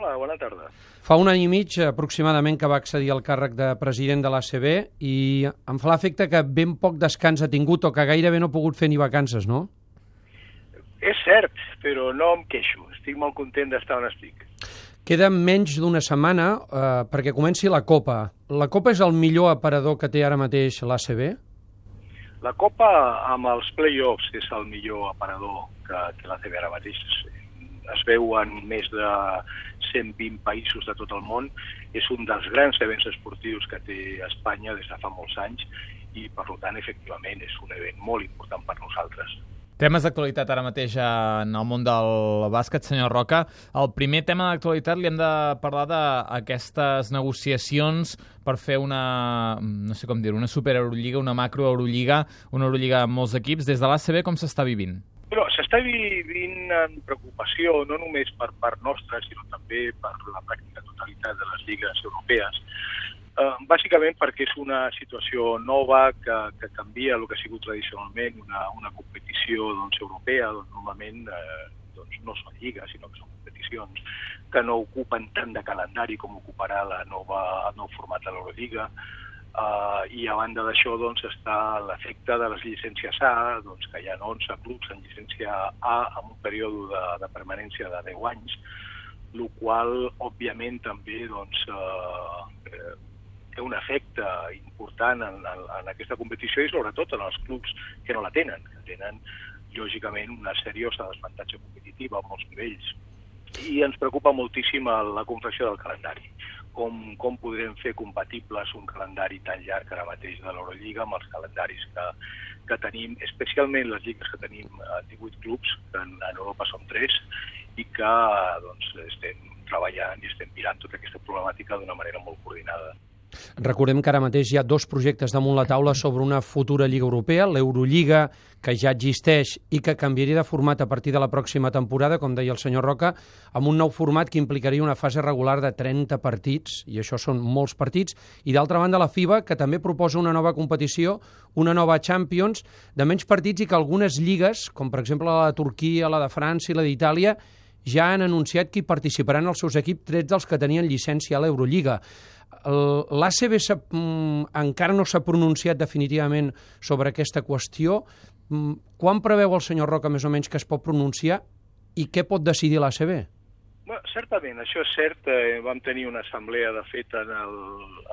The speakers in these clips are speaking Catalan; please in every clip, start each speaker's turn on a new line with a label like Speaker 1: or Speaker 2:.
Speaker 1: Hola, bona tarda.
Speaker 2: Fa un any i mig aproximadament que va accedir al càrrec de president de l'ACB i em fa l'efecte que ben poc descans ha tingut o que gairebé no ha pogut fer ni vacances, no?
Speaker 1: És cert, però no em queixo. Estic molt content d'estar on estic.
Speaker 2: Queda menys d'una setmana eh, perquè comenci la Copa. La Copa és el millor aparador que té ara mateix l'ACB?
Speaker 1: La Copa, amb els play-offs, és el millor aparador que té l'ACB ara mateix. Es veu en més de 120 països de tot el món. És un dels grans events esportius que té Espanya des de fa molts anys i, per tant, efectivament, és un event molt important per nosaltres.
Speaker 3: Temes d'actualitat ara mateix en el món del bàsquet, senyor Roca. El primer tema d'actualitat li hem de parlar d'aquestes negociacions per fer una, no sé com dir una super Eurolliga, una macro Eurolliga, una Eurolliga amb molts equips. Des de l'ACB com s'està vivint?
Speaker 1: S'està vivint en preocupació, no només per part nostra, sinó també per la pràctica totalitat de les lligues europees, eh, bàsicament perquè és una situació nova que, que canvia el que ha sigut tradicionalment una, una competició doncs, europea, doncs, normalment eh, doncs, no són lligues, sinó que són competicions que no ocupen tant de calendari com ocuparà la nova, el nou format de l'Eurolliga, Uh, I a banda d'això doncs, està l'efecte de les llicències A, doncs, que hi ha 11 clubs en llicència A amb un període de, de permanència de 10 anys, el qual, òbviament, també doncs, uh, té un efecte important en, en, en aquesta competició i sobretot en els clubs que no la tenen, que tenen, lògicament, una seriosa desavantatge competitiva a molts nivells. I ens preocupa moltíssim la confecció del calendari com, com podrem fer compatibles un calendari tan llarg ara mateix de l'Eurolliga amb els calendaris que, que tenim, especialment les lligues que tenim a 18 clubs, que en, en Europa són 3, i que doncs, estem treballant i estem mirant tota aquesta problemàtica d'una manera molt coordinada.
Speaker 2: Recordem que ara mateix hi ha dos projectes damunt la taula sobre una futura Lliga Europea, l'Eurolliga, que ja existeix i que canviaria de format a partir de la pròxima temporada, com deia el senyor Roca, amb un nou format que implicaria una fase regular de 30 partits, i això són molts partits, i d'altra banda la FIBA, que també proposa una nova competició, una nova Champions, de menys partits i que algunes lligues, com per exemple la de Turquia, la de França i la d'Itàlia, ja han anunciat que hi participaran els seus equips, trets dels que tenien llicència a l'Eurolliga. L'ACB mm, encara no s'ha pronunciat definitivament sobre aquesta qüestió. Mm, quan preveu el senyor Roca més o menys que es pot pronunciar i què pot decidir l'ACB?
Speaker 1: Bueno, certament, això és cert. Eh, vam tenir una assemblea, de fet, en el,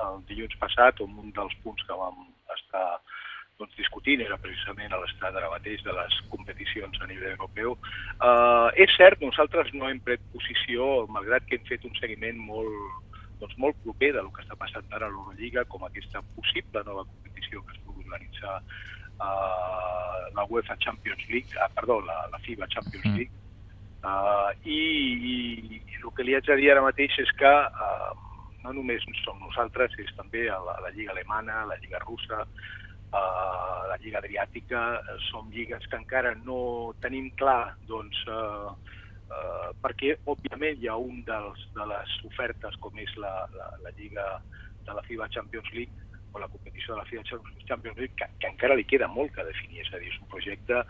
Speaker 1: el dilluns passat, on un dels punts que vam estar doncs, discutint era precisament l'estat ara mateix de les competicions a nivell europeu. Uh, és cert, nosaltres no hem pres posició, malgrat que hem fet un seguiment molt, doncs, molt proper del que està passant ara a l'Eurolliga, com aquesta possible nova competició que es pugui organitzar uh, la UEFA Champions League, ah, perdó, la, la FIBA Champions mm. League, uh, i, i, i el que li haig de dir ara mateix és que uh, no només som nosaltres, és també la, la Lliga Alemana, la Lliga Russa, uh, la Lliga Adriàtica, uh, som lligues que encara no tenim clar doncs, uh, eh, perquè, òbviament, hi ha un dels, de les ofertes, com és la, la, la Lliga de la FIBA Champions League, o la competició de la FIBA Champions League, que, que encara li queda molt que definir, és a dir, és un projecte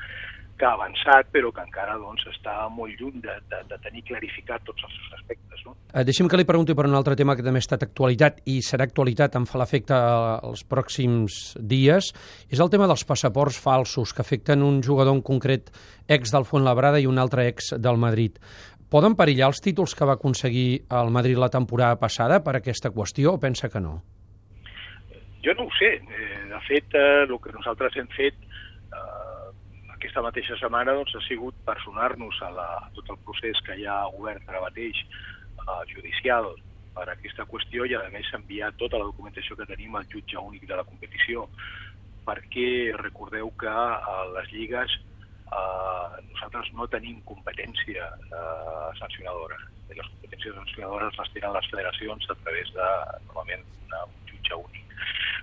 Speaker 1: que ha avançat, però que encara doncs, està molt lluny de, de, de tenir clarificat tots els seus aspectes. No?
Speaker 2: Eh, deixem que li pregunti per un altre tema que també ha estat actualitat i serà actualitat, em fa l'efecte els pròxims dies, és el tema dels passaports falsos que afecten un jugador en concret ex del Labrada i un altre ex del Madrid. Poden perillar els títols que va aconseguir el Madrid la temporada passada per aquesta qüestió o pensa que no?
Speaker 1: Jo no ho sé. Eh, de fet, eh, el que nosaltres hem fet aquesta mateixa setmana doncs, ha sigut personar-nos a, la, a tot el procés que hi ha obert ara mateix eh, judicial per aquesta qüestió i a més s'ha enviat tota la documentació que tenim al jutge únic de la competició perquè recordeu que a les lligues eh, nosaltres no tenim competència eh, sancionadora. Les competències sancionadores les tenen les federacions a través de, normalment, un jutge únic.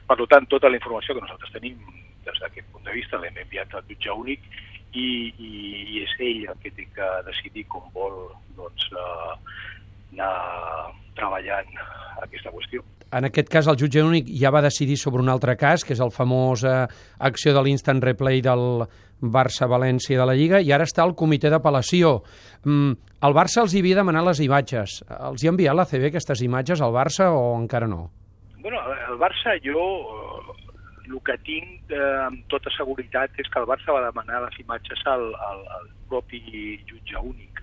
Speaker 1: Per tant, tota la informació que nosaltres tenim des d'aquest punt de vista l'hem enviat al jutge únic i, i, i és ell el que té que decidir com vol doncs, eh, anar treballant aquesta qüestió.
Speaker 2: en aquest cas el jutge únic ja va decidir sobre un altre cas, que és el famós eh, acció de l'instant replay del Barça-València de la Lliga, i ara està el comitè d'apel·lació. Mm, el Barça els hi havia demanat les imatges. Els hi ha enviat la CB aquestes imatges al Barça o encara no?
Speaker 1: Bueno, el Barça jo el que tinc eh, amb tota seguretat és que el Barça va demanar les imatges al, al, al propi jutge únic.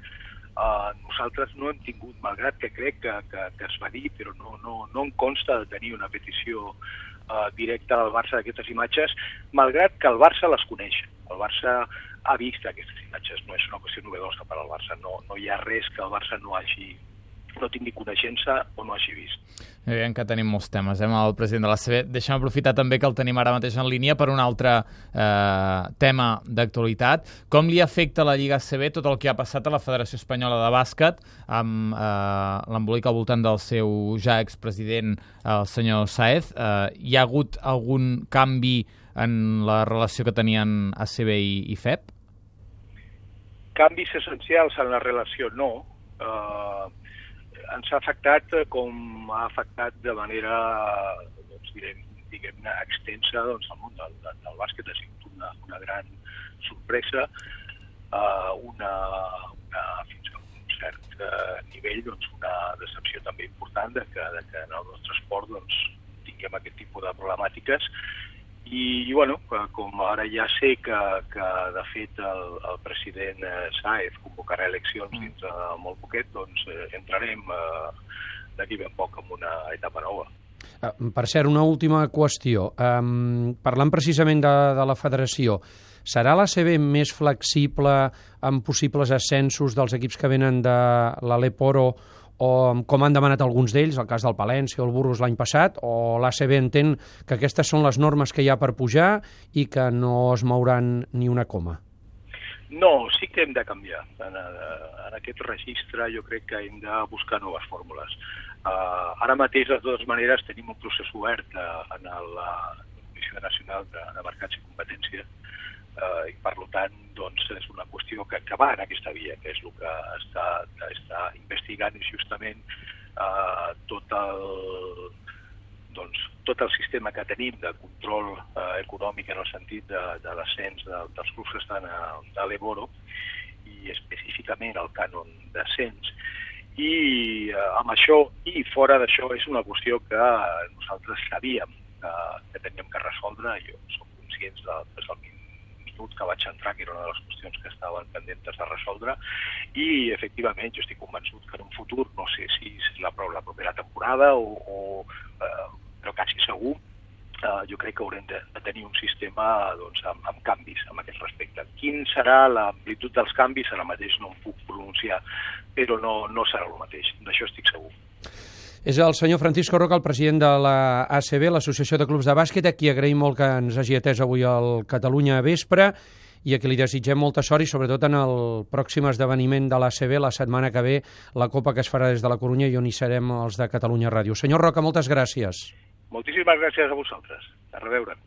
Speaker 1: Uh, nosaltres no hem tingut, malgrat que crec que, que, que es va dir, però no, no, no em consta de tenir una petició uh, directa al Barça d'aquestes imatges, malgrat que el Barça les coneix. El Barça ha vist aquestes imatges, no és una qüestió novedosa per al Barça, no, no hi ha res que el Barça no hagi no tingui coneixença o no hagi vist.
Speaker 3: Veiem que tenim molts temes, eh, amb el president de la CB. Deixem aprofitar també que el tenim ara mateix en línia per un altre eh, tema d'actualitat. Com li afecta a la Lliga CB tot el que ha passat a la Federació Espanyola de Bàsquet amb eh, l'embolic al voltant del seu ja expresident, el senyor Saez? Eh, hi ha hagut algun canvi en la relació que tenien ACB i, i FEP?
Speaker 1: Canvis essencials en la relació no. Eh, ens ha afectat eh, com ha afectat de manera, doncs, direm, diguem-ne, extensa doncs, el món del, del, bàsquet. Ha sigut una, una gran sorpresa, uh, una, una, fins a un cert uh, nivell, doncs, una decepció també important de que, de que en el nostre esport doncs, tinguem aquest tipus de problemàtiques i, i bueno, com ara ja sé que, que de fet el, el president eh, Saez convocarà eleccions mm. dins de molt poquet, doncs eh, entrarem eh, d'aquí ben poc en una etapa nova.
Speaker 2: Uh, per cert, una última qüestió. Um, parlant precisament de, de la federació, serà la CB més flexible amb possibles ascensos dels equips que venen de l'Aleporo o com han demanat alguns d'ells, el cas del Palència o el Burgos l'any passat, o l'ACB entén que aquestes són les normes que hi ha per pujar i que no es mouran ni una coma?
Speaker 1: No, sí que hem de canviar. En, en aquest registre jo crec que hem de buscar noves fórmules. Uh, ara mateix, de totes maneres, tenim un procés obert uh, en la Comissió Nacional de, de Mercats i Competència eh, i per tant doncs, és una qüestió que, que va en aquesta via, que és el que està, està investigant justament eh, tot el doncs, tot el sistema que tenim de control eh, econòmic en el sentit de, de l'ascens de, dels clubs que estan a, a l'Eboro i específicament el cànon d'ascens. I eh, amb això i fora d'això és una qüestió que nosaltres sabíem eh, que teníem que resoldre. Jo som conscients de, des del minut que vaig entrar, que era una de les qüestions que estaven pendentes de resoldre, i efectivament jo estic convençut que en un futur, no sé si és la, la propera temporada o, o eh, però quasi segur, eh, jo crec que haurem de, de tenir un sistema doncs, amb, amb canvis en aquest respecte. Quin serà l'amplitud dels canvis? Ara mateix no em puc pronunciar, però no, no serà el mateix, d'això estic segur.
Speaker 2: És el senyor Francisco Roca, el president de la ACB, l'Associació de Clubs de Bàsquet, a qui agraïm molt que ens hagi atès avui al Catalunya a vespre i a qui li desitgem molta sort i sobretot en el pròxim esdeveniment de l'ACB la setmana que ve, la Copa que es farà des de la Corunya i on hi serem els de Catalunya Ràdio. Senyor Roca, moltes gràcies.
Speaker 1: Moltíssimes gràcies a vosaltres. A reveure.